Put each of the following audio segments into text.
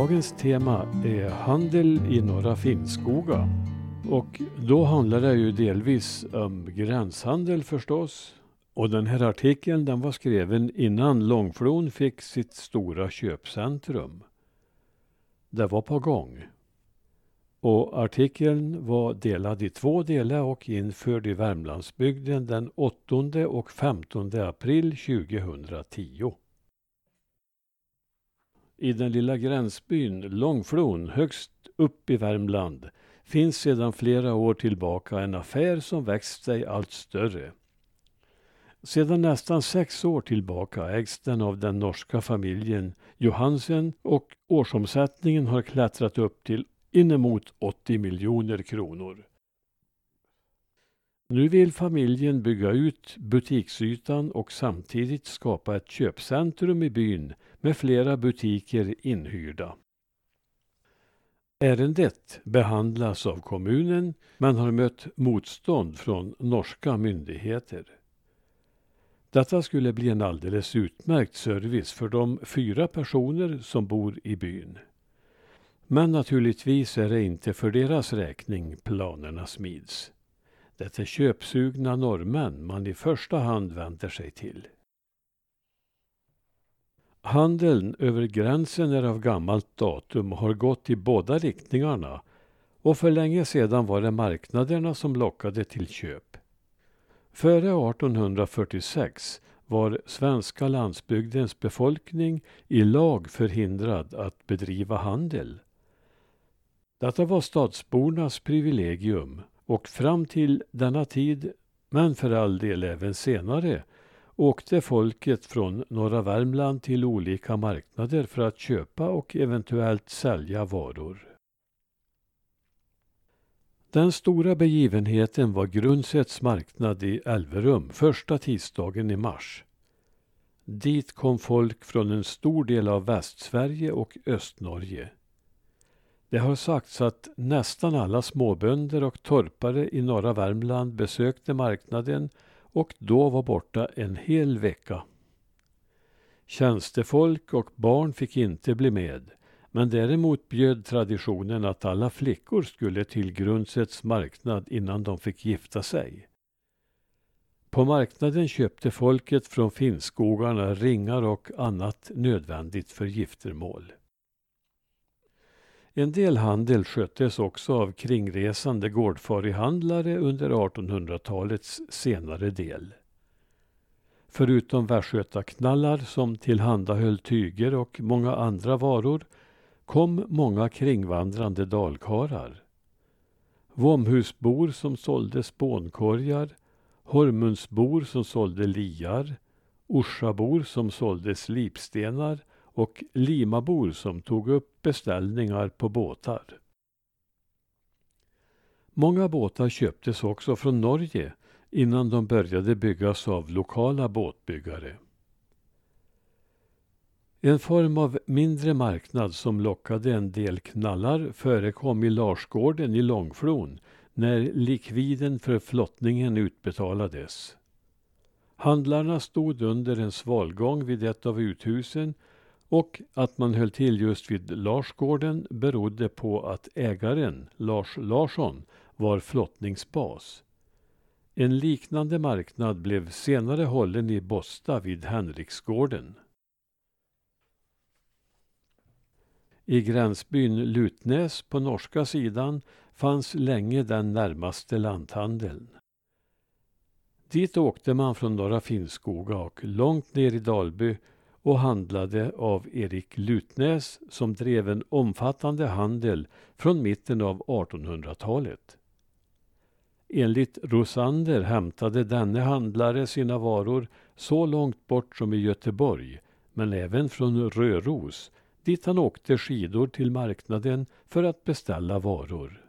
Dagens tema är handel i Norra Finnskoga. Och då handlar det ju delvis om gränshandel förstås. Och den här artikeln den var skriven innan Långflon fick sitt stora köpcentrum. Det var på gång. Och artikeln var delad i två delar och införd i Värmlandsbygden den 8 och 15 april 2010. I den lilla gränsbyn Långflon högst upp i Värmland finns sedan flera år tillbaka en affär som växt sig allt större. Sedan nästan sex år tillbaka ägs den av den norska familjen Johansen och årsomsättningen har klättrat upp till inemot 80 miljoner kronor. Nu vill familjen bygga ut butiksytan och samtidigt skapa ett köpcentrum i byn med flera butiker inhyrda. Ärendet behandlas av kommunen men har mött motstånd från norska myndigheter. Detta skulle bli en alldeles utmärkt service för de fyra personer som bor i byn. Men naturligtvis är det inte för deras räkning planerna smids. Det är köpsugna norrmän man i första hand vänder sig till. Handeln över gränsen är av gammalt datum och har gått i båda riktningarna och för länge sedan var det marknaderna som lockade till köp. Före 1846 var svenska landsbygdens befolkning i lag förhindrad att bedriva handel. Detta var stadsbornas privilegium och fram till denna tid, men för all del även senare, åkte folket från norra Värmland till olika marknader för att köpa och eventuellt sälja varor. Den stora begivenheten var Grundsets marknad i Elverum första tisdagen i mars. Dit kom folk från en stor del av Västsverige och Östnorge. Det har sagts att nästan alla småbönder och torpare i norra Värmland besökte marknaden och då var borta en hel vecka. Tjänstefolk och barn fick inte bli med, men däremot bjöd traditionen att alla flickor skulle till Grundsets marknad innan de fick gifta sig. På marknaden köpte folket från Finnskogarna ringar och annat nödvändigt för giftermål. En del handel sköttes också av kringresande gårdfarihandlare under 1800-talets senare del. Förutom västgötaknallar som tillhandahöll tyger och många andra varor kom många kringvandrande dalkarar. Vomhusbor som sålde spånkorgar, Hormundsbor som sålde liar, Orsabor som sålde slipstenar och limabor som tog upp beställningar på båtar. Många båtar köptes också från Norge innan de började byggas av lokala båtbyggare. En form av mindre marknad som lockade en del knallar förekom i Larsgården i Långflon när likviden för flottningen utbetalades. Handlarna stod under en svalgång vid ett av uthusen och att man höll till just vid Larsgården berodde på att ägaren, Lars Larsson, var flottningsbas. En liknande marknad blev senare hållen i Bosta vid Henriksgården. I gränsbyn Lutnäs på norska sidan fanns länge den närmaste lanthandeln. Dit åkte man från Norra Finnskoga och långt ner i Dalby och handlade av Erik Lutnäs som drev en omfattande handel från mitten av 1800-talet. Enligt Rosander hämtade denne handlare sina varor så långt bort som i Göteborg men även från Röros dit han åkte skidor till marknaden för att beställa varor.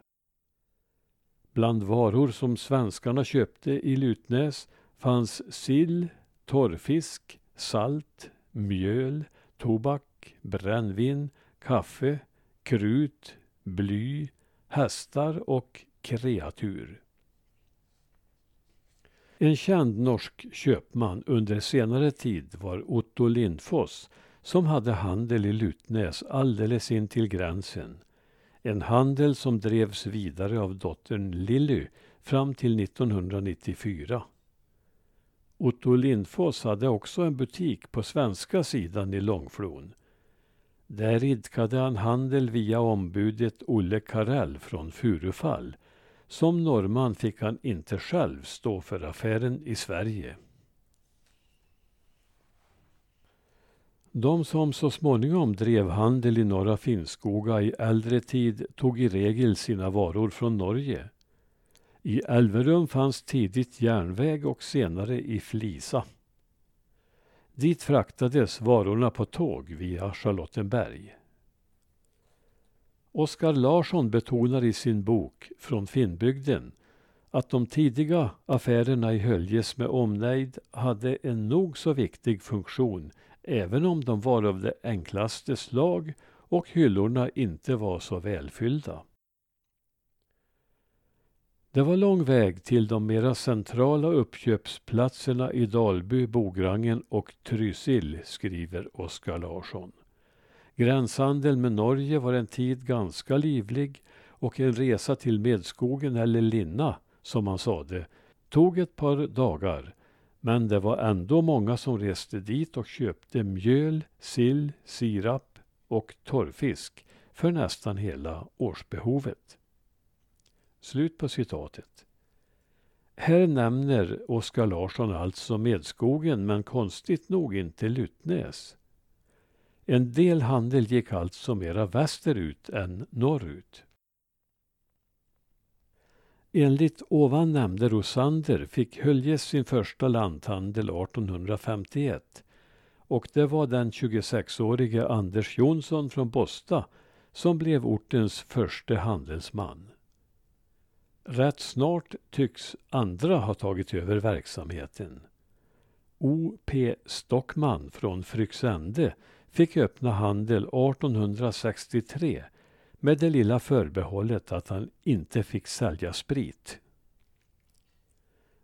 Bland varor som svenskarna köpte i Lutnäs fanns sill, torrfisk, salt, mjöl, tobak, brännvin, kaffe, krut, bly, hästar och kreatur. En känd norsk köpman under senare tid var Otto Lindfoss som hade handel i Lutnäs alldeles in till gränsen. En handel som drevs vidare av dottern Lilly fram till 1994. Otto Lindfors hade också en butik på svenska sidan i Långflon. Där idkade han handel via ombudet Olle Karell från Furufall. Som norrman fick han inte själv stå för affären i Sverige. De som så småningom drev handel i Norra Finnskoga i äldre tid tog i regel sina varor från Norge. I Elverum fanns tidigt järnväg och senare i Flisa. Dit fraktades varorna på tåg via Charlottenberg. Oskar Larsson betonar i sin bok Från Finnbygden att de tidiga affärerna i Höljes med omnejd hade en nog så viktig funktion även om de var av det enklaste slag och hyllorna inte var så välfyllda. Det var lång väg till de mera centrala uppköpsplatserna i Dalby, Bograngen och Trysil, skriver Oskar Larsson. Gränshandeln med Norge var en tid ganska livlig och en resa till Medskogen eller Linna, som man sade, tog ett par dagar. Men det var ändå många som reste dit och köpte mjöl, sill, sirap och torrfisk för nästan hela årsbehovet. Slut på citatet. Här nämner Oskar Larsson alltså Medskogen men konstigt nog inte Lutnäs. En del handel gick alltså mera västerut än norrut. Enligt ovan nämnde Rosander fick Höljes sin första lanthandel 1851 och det var den 26-årige Anders Jonsson från Bosta som blev ortens första handelsman. Rätt snart tycks andra ha tagit över verksamheten. O.P. Stockman från Fryksände fick öppna handel 1863 med det lilla förbehållet att han inte fick sälja sprit.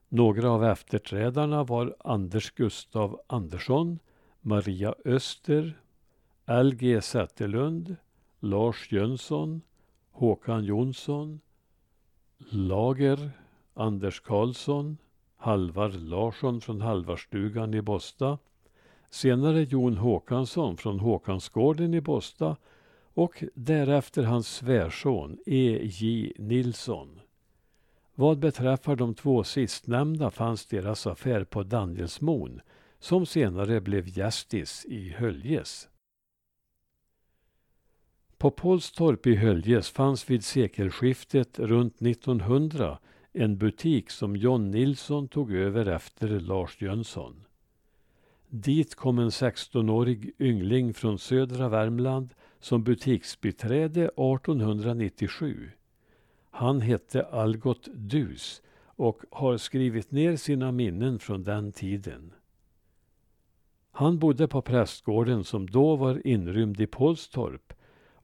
Några av efterträdarna var Anders Gustav Andersson, Maria Öster, L.G. Zetterlund, Lars Jönsson, Håkan Jonsson, Lager, Anders Karlsson, Halvar Larsson från Halvarstugan i Bosta, senare Jon Håkansson från Håkansgården i Bosta och därefter hans svärson E.J. Nilsson. Vad beträffar de två sistnämnda fanns deras affär på Danielsmon som senare blev Gästis i Höljes. På Pålstorp i Höljes fanns vid sekelskiftet runt 1900 en butik som John Nilsson tog över efter Lars Jönsson. Dit kom en 16-årig yngling från södra Värmland som butiksbiträde 1897. Han hette Algot Dus och har skrivit ner sina minnen från den tiden. Han bodde på prästgården som då var inrymd i Pålstorp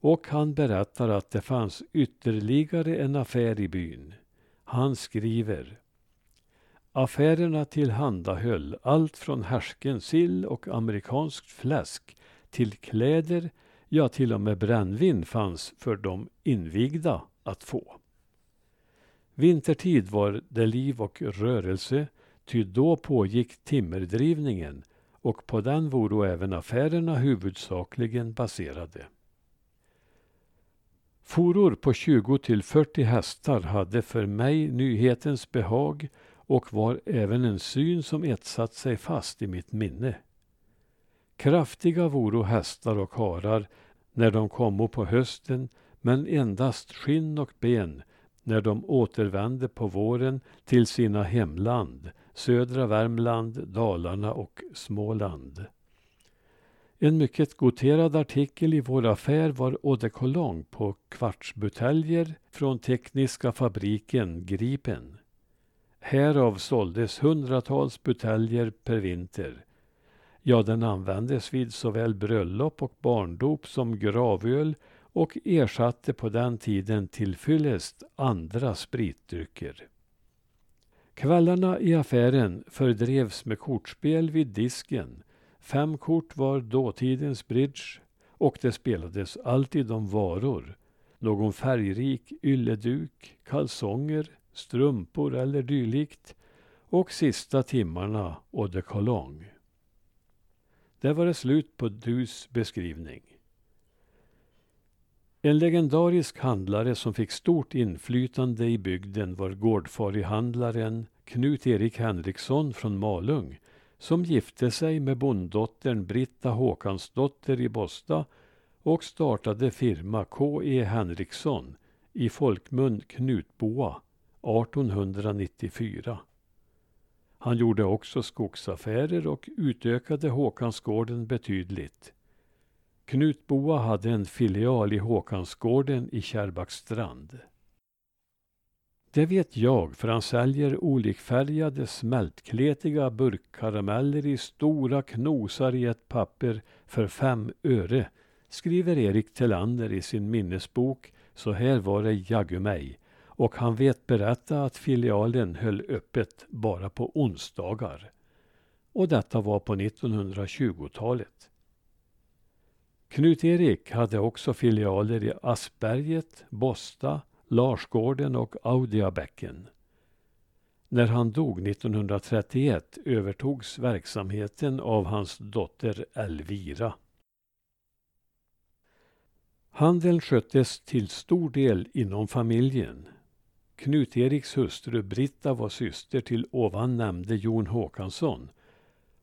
och han berättar att det fanns ytterligare en affär i byn. Han skriver Affärerna tillhandahöll allt från härsken sill och amerikanskt fläsk till kläder, ja till och med brännvin fanns för de invigda att få. Vintertid var det liv och rörelse, ty då pågick timmerdrivningen och på den voro även affärerna huvudsakligen baserade. Foror på 20 till 40 hästar hade för mig nyhetens behag och var även en syn som etsat sig fast i mitt minne. Kraftiga voro hästar och harar när de kommo på hösten men endast skinn och ben när de återvände på våren till sina hemland, södra Värmland, Dalarna och Småland. En mycket goterad artikel i vår affär var eau de cologne på kvartsbuteljer från Tekniska fabriken Gripen. Härav såldes hundratals buteljer per vinter. Ja, den användes vid såväl bröllop och barndop som gravöl och ersatte på den tiden till fyllest andra spritdrycker. Kvällarna i affären fördrevs med kortspel vid disken Fem kort var dåtidens bridge och det spelades alltid om varor. Någon färgrik ylleduk, kalsonger, strumpor eller dylikt och sista timmarna eau de cologne. Där var det slut på Dus beskrivning. En legendarisk handlare som fick stort inflytande i bygden var gårdfarihandlaren Knut-Erik Henriksson från Malung som gifte sig med bonddottern Britta Håkansdotter i Bosta och startade firma K.E. Henriksson i folkmun Knutboa 1894. Han gjorde också skogsaffärer och utökade Håkansgården betydligt. Knutboa hade en filial i Håkansgården i Kärrbackstrand. Det vet jag för han säljer olikfärgade smältkletiga burkkarameller i stora knosar i ett papper för fem öre, skriver Erik Tellander i sin minnesbok Så här var det jaggumej. Och han vet berätta att filialen höll öppet bara på onsdagar. Och detta var på 1920-talet. Knut-Erik hade också filialer i Aspberget, Bosta, Larsgården och Audiabäcken. När han dog 1931 övertogs verksamheten av hans dotter Elvira. Handeln sköttes till stor del inom familjen. Knut-Eriks hustru Britta var syster till ovan nämnde Jon Håkansson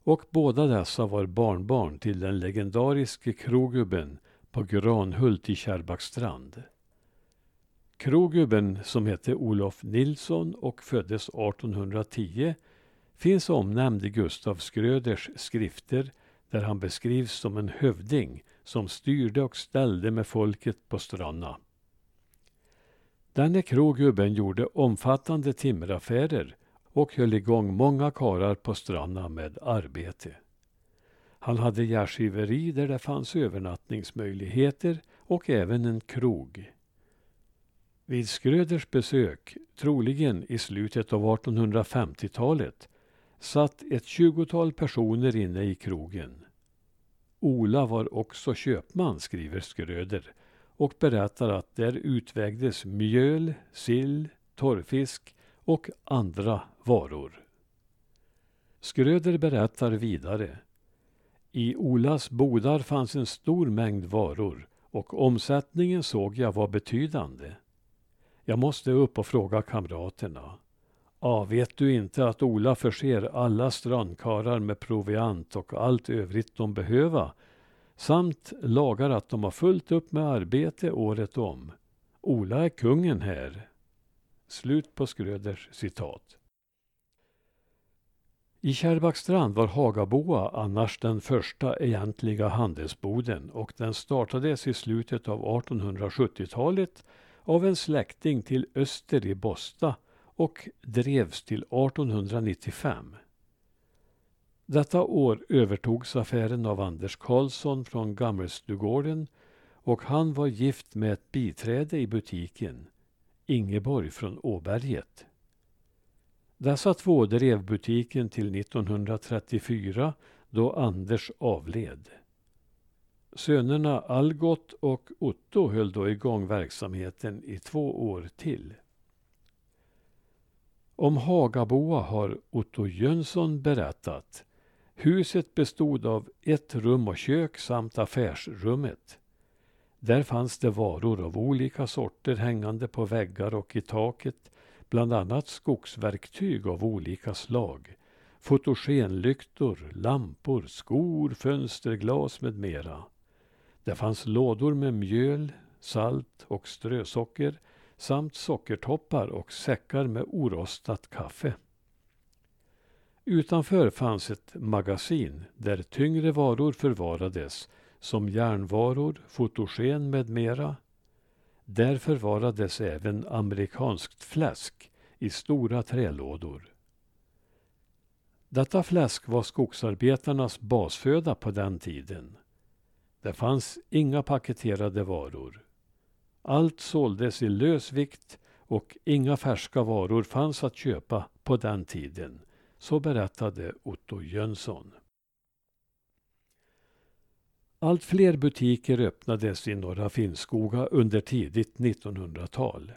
och båda dessa var barnbarn till den legendariske krogubben på Granhult i Kärrbackstrand. Krogubben, som hette Olof Nilsson och föddes 1810, finns omnämnd i Gustav Skröders skrifter där han beskrivs som en hövding som styrde och ställde med folket på Stranna. Denne krogubben gjorde omfattande timmeraffärer och höll igång många karar på Stranna med arbete. Han hade gärdsgiveri där det fanns övernattningsmöjligheter och även en krog. Vid Skröders besök, troligen i slutet av 1850-talet, satt ett tjugotal personer inne i krogen. Ola var också köpman, skriver Skröder och berättar att där utvägdes mjöl, sill, torrfisk och andra varor. Skröder berättar vidare. I Olas bodar fanns en stor mängd varor och omsättningen såg jag var betydande. Jag måste upp och fråga kamraterna. Ah, vet du inte att Ola förser alla strandkarlar med proviant och allt övrigt de behöva samt lagar att de har fullt upp med arbete året om. Ola är kungen här. Slut på Skröders citat. I Kärrbackstrand var Hagaboa annars den första egentliga handelsboden och den startades i slutet av 1870-talet av en släkting till öster i Bosta och drevs till 1895. Detta år övertogs affären av Anders Karlsson från Gammelstugården och han var gift med ett biträde i butiken, Ingeborg från Åberget. Dessa två drev butiken till 1934 då Anders avled. Sönerna Algot och Otto höll då igång verksamheten i två år till. Om Hagaboa har Otto Jönsson berättat. Huset bestod av ett rum och kök samt affärsrummet. Där fanns det varor av olika sorter hängande på väggar och i taket, bland annat skogsverktyg av olika slag, fotogenlyktor, lampor, skor, fönsterglas med mera. Det fanns lådor med mjöl, salt och strösocker samt sockertoppar och säckar med orostat kaffe. Utanför fanns ett magasin där tyngre varor förvarades som järnvaror, fotogen med mera. Där förvarades även amerikanskt fläsk i stora trälådor. Detta fläsk var skogsarbetarnas basföda på den tiden. Det fanns inga paketerade varor. Allt såldes i lös vikt och inga färska varor fanns att köpa på den tiden. Så berättade Otto Jönsson. Allt fler butiker öppnades i Norra Finnskoga under tidigt 1900-tal.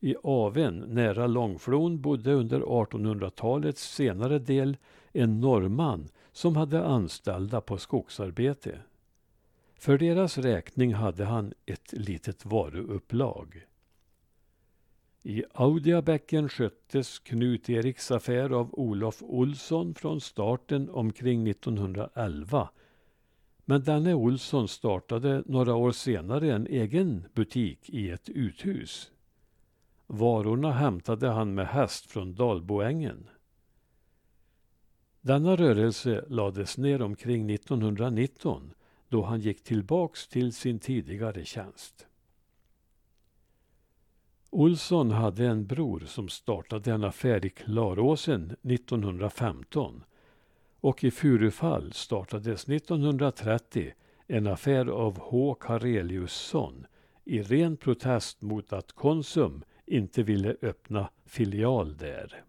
I Aven, nära Långflon, bodde under 1800-talets senare del en norrman som hade anställda på skogsarbete. För deras räkning hade han ett litet varuupplag. I Audiabäcken sköttes Knut Eriks affär av Olof Olsson från starten omkring 1911. Men denne Olsson startade några år senare en egen butik i ett uthus. Varorna hämtade han med häst från Dalboängen. Denna rörelse lades ner omkring 1919 då han gick tillbaks till sin tidigare tjänst. Olsson hade en bror som startade en affär i Klaråsen 1915 och i Furufall startades 1930 en affär av H. Kareliusson i ren protest mot att Konsum inte ville öppna filial där.